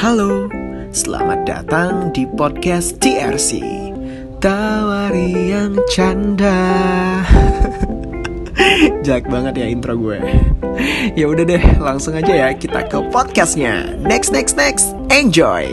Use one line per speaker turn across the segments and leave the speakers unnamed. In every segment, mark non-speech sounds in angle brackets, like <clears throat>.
Halo, selamat datang di podcast TRC Tawari yang canda. <laughs> Jack banget ya intro gue. Ya udah deh, langsung aja ya kita ke podcastnya. Next, next, next, enjoy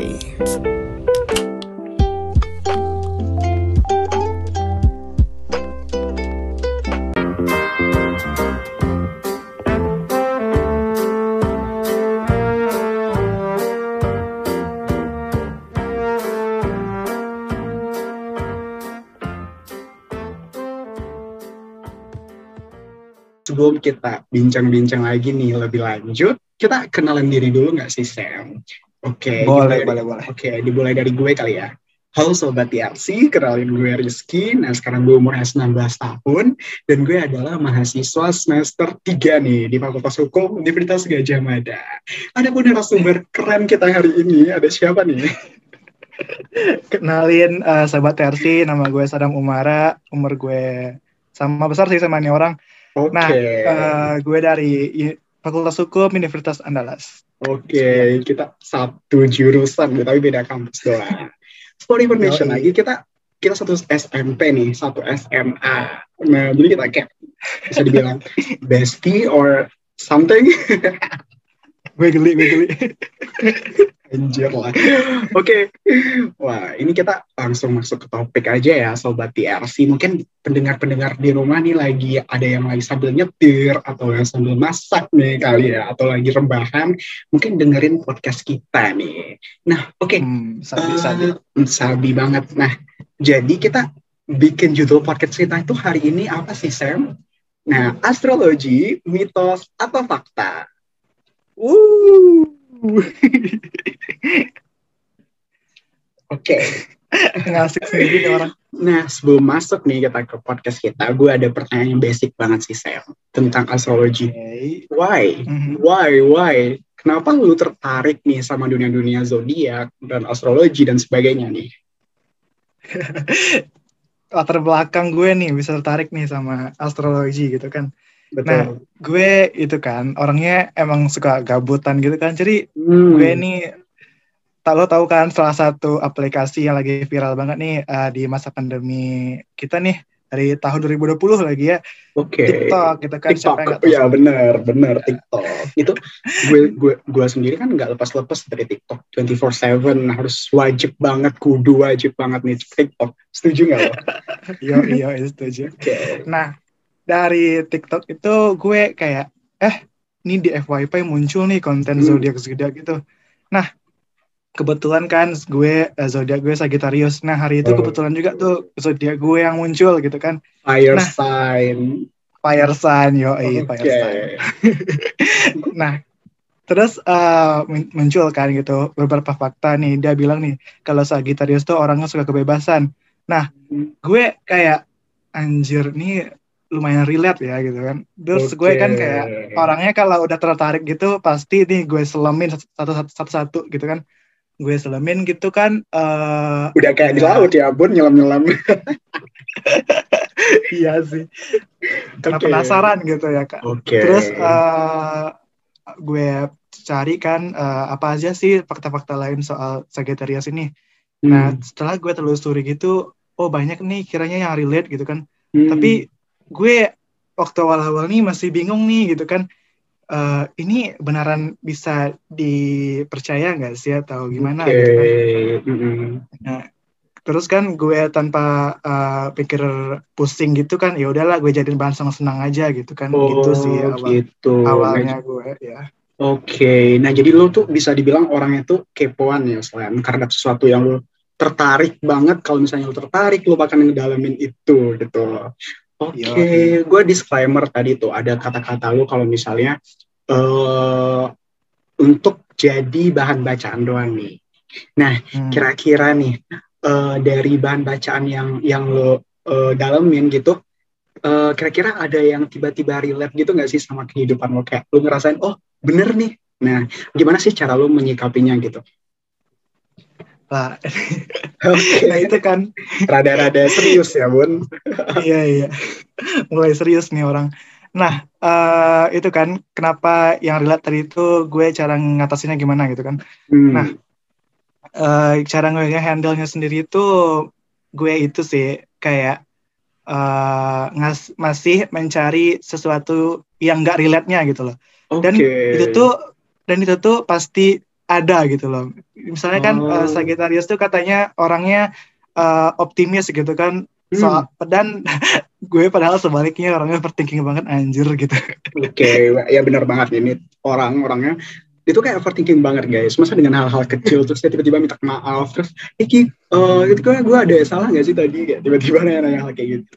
sebelum kita bincang-bincang lagi nih lebih lanjut, kita kenalan diri dulu nggak sih Sam? Oke,
Boleh,
dimulai-
boleh, boleh
Oke, dimulai dari gue kali ya. Halo Sobat TRC, kenalin gue Rizky. Nah, sekarang gue umurnya 19 tahun, dan gue adalah mahasiswa semester 3 nih, di Fakultas Hukum Universitas Gajah Mada. Ada pun narasumber keren kita hari ini, ada siapa nih?
Kenalin eh, sahabat TRC, nama gue Sadam Umara, umur gue sama besar sih sama ini orang.
Oke,
Nah, eh, gue dari Fakultas Hukum Universitas Andalas.
oke, kita satu jurusan, tapi beda kampus doang. For information
Yoi.
lagi, kita kita satu SMP nih, satu SMA. Nah, jadi kita kayak bisa dibilang <laughs> bestie or something.
Gue geli, gue geli.
Anjir lah. Oke. Wah, ini kita langsung masuk ke topik aja ya, Sobat TRC. Mungkin pendengar-pendengar di rumah nih lagi ada yang lagi sambil nyetir, atau yang sambil masak nih kali ya, atau lagi rebahan. Mungkin dengerin podcast kita nih. Nah, oke.
Hmm, sabi, sabi.
Eh, sabi banget. Nah, jadi kita bikin judul podcast kita itu hari ini apa sih, Sam? Nah, astrologi, mitos, atau fakta?
Wuh. <laughs>
Oke.
Ngasik sendiri nih orang.
Nah, sebelum masuk nih kita ke podcast kita, gue ada pertanyaan yang basic banget sih, Sam, tentang astrologi. Why?
Mhm.
Why? Why? Kenapa lu tertarik nih sama dunia-dunia zodiak dan astrologi dan sebagainya nih? <laughs>
Latar belakang gue nih bisa tertarik nih sama astrologi gitu kan.
Betul.
Gue itu kan orangnya emang suka gabutan gitu kan. Jadi
Hmm.
gue nih tak lo tahu kan salah satu aplikasi yang lagi viral banget nih eh, di masa pandemi kita nih dari tahun 2020 lagi ya
Oke.
TikTok gitu kan siapa
TikTok,
tahu
ya bener, bener TikTok. Itu gue gue gue sendiri kan nggak lepas-lepas dari TikTok 24/7 harus wajib banget, kudu wajib banget nih TikTok. Setuju nggak lo? <laughs>
Iya iya setuju.
Oke.
Nah dari TikTok itu gue kayak eh ini di FYP muncul nih konten
Hmm.
zodiak zodiak gitu. Nah kebetulan kan gue eh, zodiak gue Sagittarius. Nah hari itu
Oh.
kebetulan juga tuh zodiak gue yang muncul gitu kan.
Fire
Nah.
sign.
Fire sign yo
Oke.
fire sign. <laughs> Nah, terus eh, mun- muncul kan gitu beberapa fakta nih. Dia bilang nih kalau Sagittarius tuh orangnya suka kebebasan. Nah,
Hmm.
gue kayak anjir nih lumayan relate ya gitu kan. Terus gue kan kayak orangnya kalau udah tertarik gitu pasti nih gue selemin satu satu satu satu gitu kan. Gue selemin gitu kan. eh
Udah kayak di
Ya.
laut ya, bun nyelam-nyelam. <laughs>
iya sih. Karena
Oke.
penasaran gitu ya kak.
Oke.
Terus eh, gue cari kan eh, apa aja sih fakta-fakta lain soal Sagittarius ini. Nah,
Hmm.
setelah gue telusuri gitu, oh banyak nih kiranya yang relate gitu kan.
Hmm.
Tapi gue waktu awal-awal nih masih bingung nih gitu kan. Eh, ini beneran bisa dipercaya nggak sih atau gimana
Oke.
gitu kan.
Mm-mm.
Terus kan gue tanpa eh, pikir pusing gitu kan, ya udahlah gue jadiin bahan senang-senang aja gitu kan. gitu sih
Oh,
awal,
gitu. Nah,
awalnya gue ya.
Oke, nah jadi lo tuh bisa dibilang orangnya tuh kepoan ya selain karena sesuatu yang lo tertarik banget. Kalau misalnya lo tertarik, lo bakal ngedalamin itu gitu. Oke,
Yoi.
gue disclaimer tadi tuh ada kata-kata lo kalau misalnya eh untuk jadi bahan bacaan doang nih. Nah,
Hmm.
kira-kira nih eh, dari bahan bacaan yang yang lo eh, dalemin gitu, eh, kira-kira ada yang tiba-tiba relate gitu nggak sih sama kehidupan lo kayak lo ngerasain oh bener nih. Nah, gimana sih cara lo menyikapinya gitu?
Lah, Nah itu kan
rada-rada serius ya bun.
iya iya mulai serius nih orang nah eh, itu kan kenapa yang relate tadi itu gue cara ngatasinnya gimana gitu kan
Hmm.
Nah, eh, cara gue handle-nya sendiri itu gue itu sih kayak eh, ngas masih mencari sesuatu yang gak relate-nya gitu loh. Dan
Oke.
itu tuh dan itu tuh pasti ada gitu loh. Misalnya kan
Oh.
eh, Sagittarius tuh katanya orangnya eh, optimis gitu kan. So,
Hmm.
dan <laughs> gue padahal sebaliknya orangnya overthinking banget anjir gitu.
Oke, ya benar banget ini orang-orangnya itu kayak overthinking banget guys. Masa dengan hal-hal kecil terus dia tiba-tiba minta maaf terus Iki, eh itu kan gue ada salah nggak sih tadi kayak tiba-tiba nanya hal kayak gitu.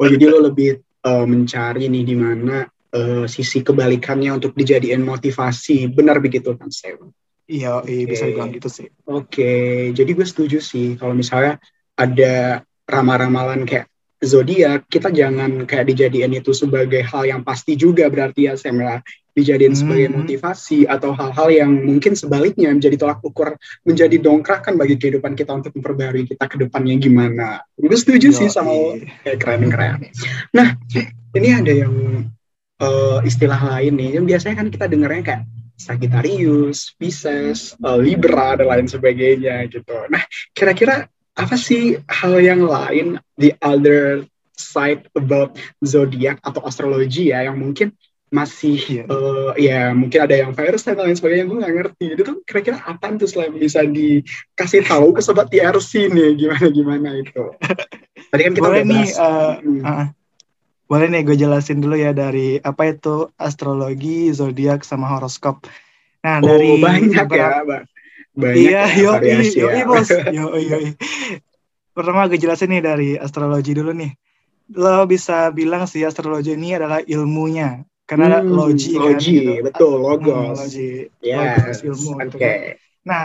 Oh jadi lo lebih eh, mencari nih di mana eh, sisi kebalikannya untuk dijadiin motivasi. Benar begitu kan Sam?
Iya, iya, bisa
Oke.
dibilang gitu sih.
Oke, jadi gue setuju sih kalau misalnya ada ramal-ramalan kayak zodiak, kita jangan kayak dijadiin itu sebagai hal yang pasti juga berarti ya Sam ya. Dijadiin sebagai
Hmm.
motivasi atau hal-hal yang mungkin sebaliknya menjadi tolak ukur, menjadi dongkrakan bagi kehidupan kita untuk memperbarui kita ke depannya gimana. Gue setuju sih
Yoi.
sama lo. kayak keren-keren. Nah, ini ada yang eh, istilah lain nih, yang biasanya kan kita dengarnya kayak Sagittarius, Pisces, eh, Libra, dan lain sebagainya gitu. Nah, kira-kira apa sih hal yang lain, the other side about zodiac atau astrologi ya, yang mungkin masih,
Iya.
eh, ya mungkin ada yang virus dan lain sebagainya, gue nggak ngerti. Itu tuh kira-kira apa tuh selain bisa dikasih tahu ke sobat TRC nih, gimana-gimana itu. <laughs> Tadi kan kita
Boleh
udah
nih,
bahas.
eh,
Hmm.
uh, boleh nih gue jelasin dulu ya dari apa itu astrologi, zodiak sama horoskop. Nah,
Oh,
dari
banyak
beberapa-
ya, Mbak. Banyak
Iya,
ya,
yoi,
variasi
yoi,
ya.
bos. Yoi, yoi. Pertama gue jelasin nih dari astrologi dulu nih. Lo bisa bilang sih astrologi ini adalah ilmunya. Karena
Hmm,
logi kan.
logi,
gitu.
betul,
Hmm,
logos.
logi.
Yes,
Logos, ilmu
oke.
gitu kan. Nah,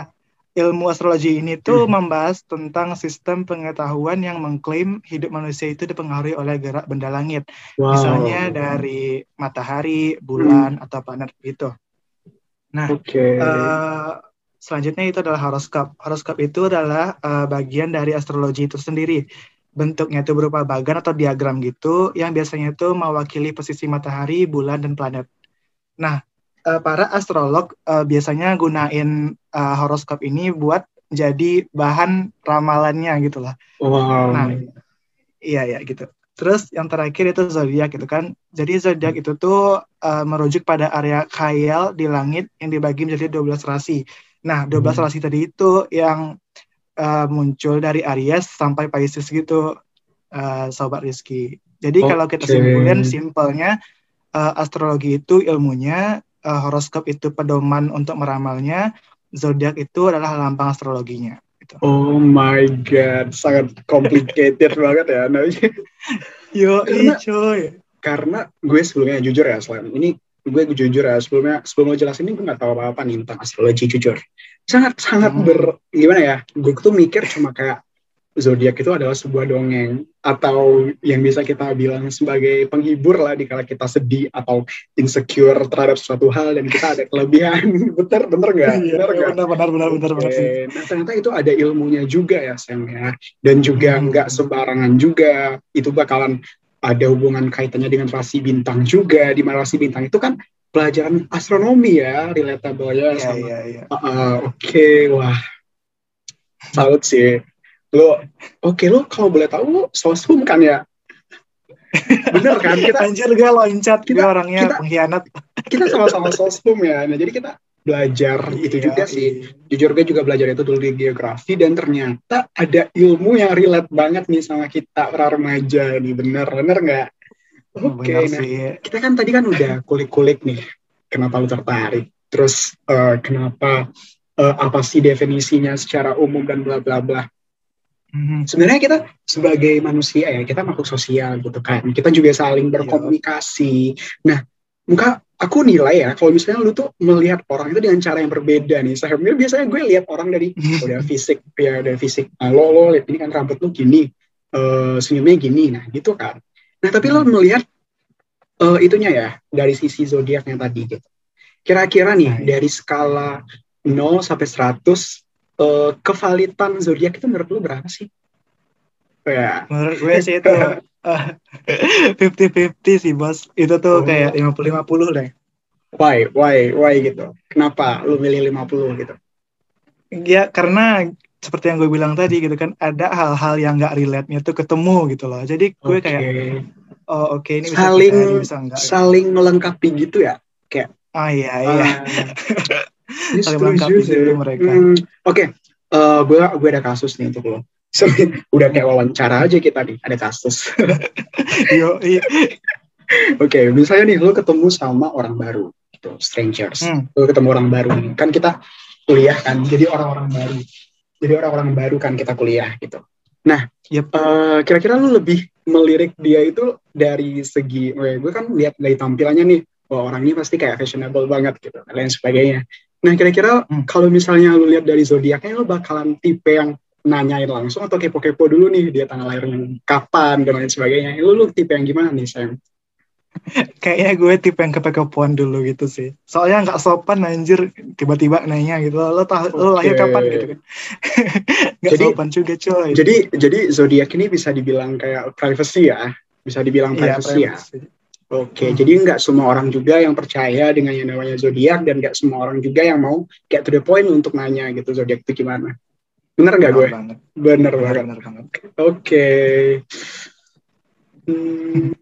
ilmu astrologi ini tuh
Hmm.
membahas tentang sistem pengetahuan yang mengklaim hidup manusia itu dipengaruhi oleh gerak benda langit.
Wow.
Misalnya dari matahari, bulan, atau planet gitu. Nah,
Oke.
eh, selanjutnya itu adalah horoskop. Horoskop itu adalah eh, bagian dari astrologi itu sendiri. Bentuknya itu berupa bagan atau diagram gitu, yang biasanya itu mewakili posisi matahari, bulan, dan planet. Nah, eh, para astrolog eh, biasanya gunain eh, horoskop ini buat jadi bahan ramalannya gitu lah.
wow.
Nah, iya ya gitu. Terus yang terakhir itu zodiak gitu kan. Jadi zodiak itu tuh uh, merujuk pada area khayal di langit yang dibagi menjadi 12 rasi. Nah, 12
Hmm.
rasi tadi itu yang uh, muncul dari Aries sampai Pisces gitu, uh, sobat Rizky. Jadi kalau kita
Oke.
simpulin simpelnya uh, astrologi itu ilmunya, uh, horoskop itu pedoman untuk meramalnya, zodiak itu adalah lambang astrologinya. Gitu.
Oh my god, sangat complicated <laughs> banget ya. Nah, <laughs>
Yo,
Karena-
coy.
karena gue sebelumnya jujur ya, selain ini gue jujur ya sebelumnya sebelum lo jelasin ini gue nggak tahu apa-apa nih tentang astrologi jujur. Sangat sangat
Hmm.
ber gimana ya? Gue tuh mikir cuma kayak zodiak itu adalah sebuah dongeng atau yang bisa kita bilang sebagai penghibur lah di kala kita sedih atau insecure terhadap suatu hal dan kita ada kelebihan. <laughs> bener bener nggak?
Iya,
Bener nggak?
benar benar benar benar sih.
Oke, Nah ternyata itu ada ilmunya juga ya Sam ya. Dan juga
Hmm.
nggak sembarangan juga. Itu bakalan ada hubungan kaitannya dengan rasi bintang juga. Di mana rasi bintang itu kan pelajaran astronomi ya, relatable ya
Iya
sama.
iya iya.
Ah, ah, Oke, wah. Salut sih. Lo, oke lo kalau boleh tahu lo sosum kan ya? Bener kan? Kita
Anjir gue loncat,
kita-
orangnya
kita-
pengkhianat.
kita sama-sama sosum ya. Nah jadi kita belajar itu
Iya,
juga sih.
iya.
jujur gue juga belajar itu dulu di geografi dan ternyata ada ilmu yang relate banget nih sama kita para remaja nih bener bener nggak oke
Benar
nah
sih.
kita kan tadi kan udah kulik-kulik nih kenapa lu tertarik terus eh, kenapa eh, apa sih definisinya secara umum dan bla bla bla
Mhm.
sebenarnya kita sebagai manusia ya kita makhluk sosial gitu kan. Kita juga saling berkomunikasi. Nah muka aku nilai ya kalau misalnya lu tuh melihat orang itu dengan cara yang berbeda nih. Saya biasanya gue lihat orang dari udah fisik ya udah fisik. Nah, lo lo lihat ini kan rambut lu gini eh, senyumnya gini. Nah gitu kan. Nah tapi lo melihat eh, itunya ya dari sisi zodiaknya tadi gitu. Kira-kira nih
iya.
dari skala 0 sampai 100 eh, kevalitan zodiak itu menurut lu berapa sih ya
Menurut gue sih itu <laughs> fifty fifty sih bos. Itu tuh
Oh.
kayak 50-50 deh.
why why why gitu kenapa lu milih 50 gitu
ya karena seperti yang gue bilang tadi gitu kan ada hal-hal yang nggak relate-nya tuh ketemu gitu loh jadi gue
Oke.
kayak oh oke ini bisa
saling
percaya, ini bisa enggak
saling melengkapi gitu ya kayak
ah iya iya
ah, <laughs> ini
Saling melengkapi mereka.
Hmm, oke Eh, gue gue ada kasus nih untuk lo <laughs> So, udah kayak wawancara aja kita nih ada kasus <laughs>
Yo, iya.
Oke, misalnya nih lo ketemu sama orang baru, gitu, strangers.
Hmm.
Lo ketemu orang baru, nih. kan kita kuliah kan, jadi orang-orang baru. Jadi orang-orang baru kan kita kuliah gitu. Nah,
Yep.
eh, kira-kira lo lebih melirik dia itu dari segi, weh, gue kan lihat dari tampilannya nih, wah orang ini pasti kayak fashionable banget gitu, dan lain sebagainya. Nah, kira-kira
Hmm.
kalau misalnya lo lihat dari zodiaknya, lo bakalan tipe yang nanyain langsung atau kepo-kepo dulu nih dia tanggal lahirnya kapan dan lain sebagainya. Lo, lo tipe yang gimana nih, Sam? <laughs>
Kayaknya gue tipe yang kepo-kepoan dulu gitu sih. Soalnya nggak sopan anjir tiba-tiba nanya gitu. Lo tahu lo lahir kapan gitu kan. <laughs> Nggak
Jadi-
sopan juga coy.
Jadi jadi zodiak ini bisa dibilang kayak privacy ya, bisa dibilang
Iya,
privacy ya.
privacy.
Oke,
Hmm.
jadi nggak semua orang juga yang percaya dengan yang namanya zodiak dan nggak semua orang juga yang mau kayak to the point untuk nanya gitu zodiak itu gimana. Bener nggak gue?
Benar banget.
Bener
Benar,
banget.
banget.
Oke. Hmm,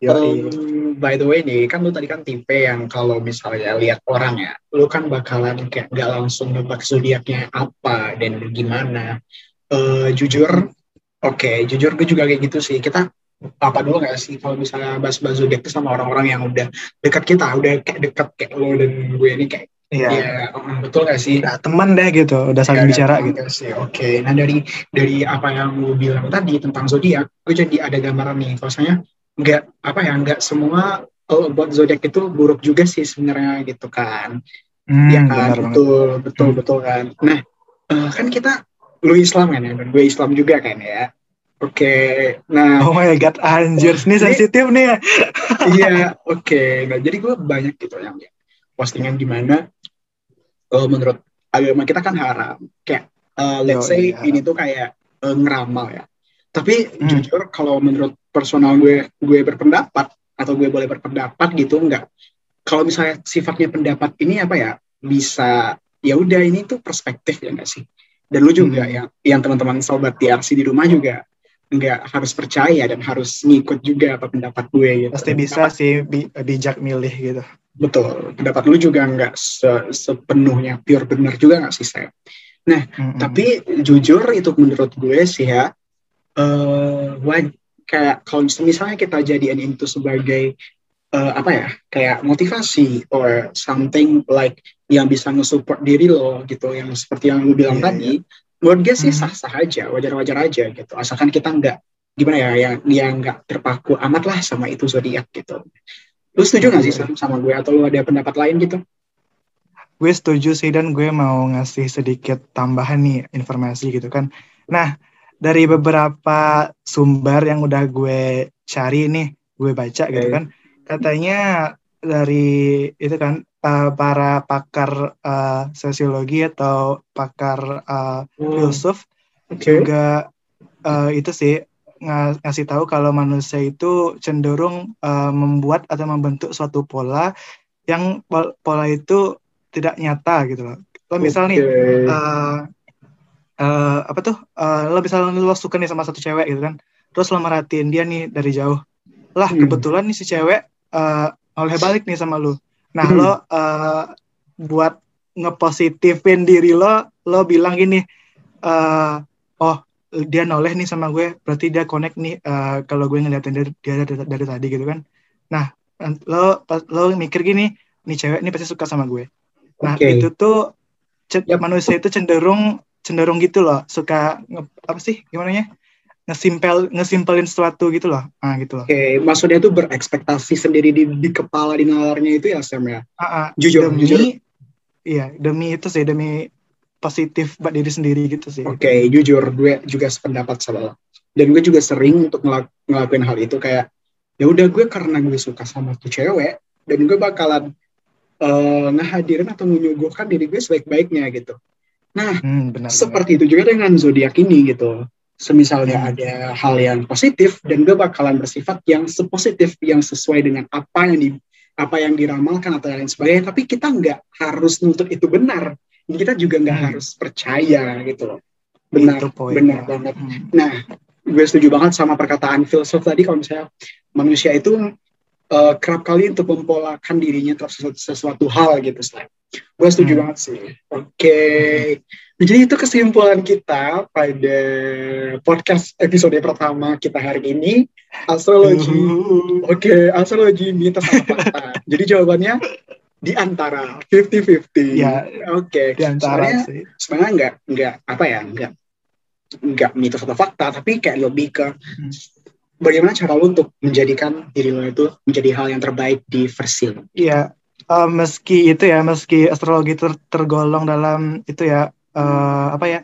Yoi.
um, by the way nih, kan lu tadi kan tipe yang kalau misalnya lihat orang ya, lu kan bakalan kayak nggak langsung nebak zodiaknya apa dan gimana. Eh, jujur, oke, jujur gue juga kayak gitu sih. Kita apa dulu nggak sih kalau misalnya bahas-bahas zodiak itu sama orang-orang yang udah dekat kita, udah kayak dekat kayak lo dan gue ini kayak,
Iya.
ya betul nggak sih?
Udah teman deh gitu, udah saling
Ya,
bicara gitu.
sih. Oke, nah dari dari apa yang lu bilang tadi tentang zodiak, gue jadi ada gambaran nih. Bahwasanya nggak apa ya, nggak semua all about zodiak itu buruk juga sih sebenarnya gitu kan.
Hmm,
Iya kan,
benar banget.
betul, betul,
Hmm.
betul kan. Nah, eh, kan kita lu Islam kan ya, dan gue Islam juga kan ya. Oke, nah
Oh my god, anjir, ini sensitif nih ya.
iya, <laughs> oke. Nah, jadi gue banyak gitu yang postingan di mana eh, menurut agama kita kan haram. Kayak eh, let's
Yo,
say
iya.
ini tuh kayak eh, ngeramal ya. Tapi
Hmm.
jujur kalau menurut personal gue gue berpendapat atau gue boleh berpendapat gitu enggak. Kalau misalnya sifatnya pendapat ini apa ya? Bisa ya udah ini tuh perspektif ya enggak sih? Dan lu juga
Hmm.
yang yang teman-teman sobat TRC di rumah juga nggak harus percaya dan harus ngikut juga apa pendapat gue gitu.
Pasti bisa sih bi- bijak milih gitu.
Betul, pendapat lu juga nggak se- sepenuhnya pure benar juga nggak sih saya.
Mm-mm.
Tapi jujur itu menurut gue sih ya, eh waj- kayak kalau misalnya kita jadian itu sebagai eh, apa ya, kayak motivasi or something like yang bisa nge-support diri lo gitu, yang seperti yang lu bilang
Iya,
tadi, menurut gue sih
Mhm.
sah-sah aja, wajar-wajar aja gitu, asalkan kita nggak gimana ya, yang yang nggak terpaku amat lah sama itu zodiak gitu. Lu setuju nggak sih
Iya.
Sam, sama gue atau lu ada pendapat lain gitu?
gue setuju sih dan gue mau ngasih sedikit tambahan nih informasi gitu kan. Nah, dari beberapa sumber yang udah gue cari nih, gue baca gitu kan, katanya dari itu kan eh, para pakar eh, sosiologi atau pakar eh, filsuf
Oke.
juga eh, itu sih nga- ngasih tahu kalau manusia itu cenderung eh, membuat atau membentuk suatu pola yang pol- pola itu tidak nyata gitu loh. Lo misal nih
Oke.
eh, eh, apa tuh eh, lo misalnya lo suka nih sama satu cewek gitu kan terus lo merhatiin dia nih dari jauh lah
Hmm.
kebetulan nih si cewek eh, oleh balik nih sama lo nah
Hmm.
lo <clears throat> eh, buat ngepositifin diri lo lo bilang gini eh, oh dia noleh nih sama gue berarti dia connect nih eh, kalau gue ngeliatin dari, dia dari, dari tadi gitu kan nah lo lo mikir gini nih cewek ini pasti suka sama gue nah
Oke.
itu tuh
Yap.
manusia itu cenderung cenderung gitu loh suka nge, apa sih gimana ya ngesimpel ngesimpelin sesuatu gitu loh ah gitu loh
Oke, maksudnya itu berekspektasi sendiri di, di kepala di nalarnya itu ya Sam ya.
Ah, ah,
Jujur,
demi
jujur.
iya demi itu sih demi positif buat diri sendiri gitu sih
Oke, jujur gue juga sependapat sama lo. Dan gue juga sering untuk ngelak- ngelakuin hal itu kayak ya udah gue karena gue suka sama tuh cewek dan gue bakalan eh, ngehadirin atau menyuguhkan diri gue sebaik-baiknya gitu. Nah,
Hmm, benar, benar.
seperti itu juga dengan zodiak ini gitu. Semisalnya ada hal yang positif dan gue bakalan bersifat yang sepositif yang sesuai dengan apa yang di apa yang diramalkan atau lain sebagainya. Tapi kita nggak harus nuntut itu benar kita juga nggak
Hmm.
harus percaya gitu loh benar benar banget
Hmm.
nah gue setuju banget sama perkataan filsuf tadi kalau misalnya manusia itu eh, kerap kali untuk mempolakan dirinya terhadap sesuatu, sesuatu hal gitu Sly. gue setuju
Hmm.
banget sih oke jadi itu kesimpulan kita pada podcast episode pertama kita hari ini astrologi
Uh.
Oke, astrologi mitos atau fakta. <laughs> Jadi jawabannya di antara 50-50.
Ya,
Oke.
di antara
Soalnya
sih.
sebenarnya nggak nggak apa ya nggak nggak mitos atau fakta, tapi kayak lebih ke
Hmm.
Bagaimana cara lo untuk menjadikan diri lo itu menjadi hal yang terbaik di versi lo.
Iya, eh, meski itu ya, meski astrologi ter- tergolong dalam itu ya, eh, apa ya,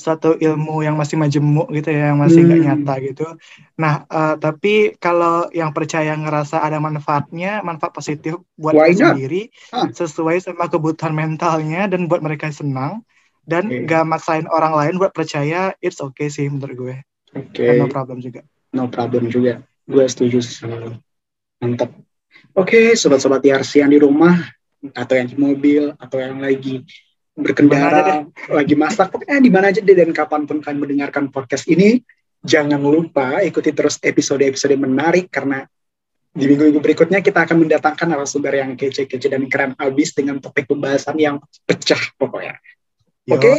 satu ilmu yang masih majemuk gitu ya, yang masih nggak
Hmm.
nyata gitu. Nah, eh, tapi kalau yang percaya ngerasa ada manfaatnya, manfaat positif buat
Why not?
sendiri,
Ah.
sesuai sama kebutuhan mentalnya dan buat mereka senang, dan
Oke.
nggak maksain orang lain buat percaya, it's okay sih menurut gue,
Oke.
Dan no problem juga.
No problem juga. Gue setuju sama lo. Mantap. Oke, sobat-sobat TRC yang di rumah atau yang di mobil atau yang lagi berkendara, lagi masak, pokoknya di mana aja deh dan kapan pun kalian mendengarkan podcast ini, jangan lupa ikuti terus episode-episode menarik karena di minggu-minggu berikutnya kita akan mendatangkan narasumber yang kece-kece dan keren abis dengan topik pembahasan yang pecah pokoknya. Oke.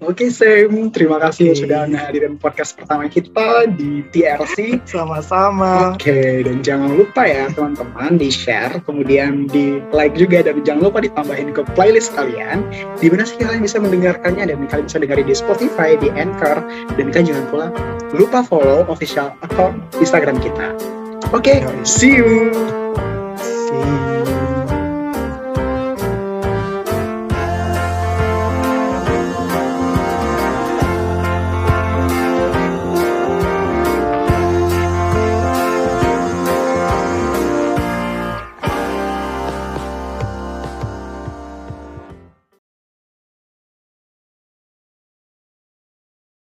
Oke Sam, terima kasih
Oke.
sudah ngehadirin podcast pertama kita di TRC.
Sama-sama.
Oke, dan jangan lupa ya teman-teman di share, kemudian di like juga dan jangan lupa ditambahin ke playlist kalian. Di mana sih kalian bisa mendengarkannya dan kalian bisa dengerin di Spotify, di Anchor, dan kalian jangan pula lupa follow official account Instagram kita. Oke,
Yoi.
see you.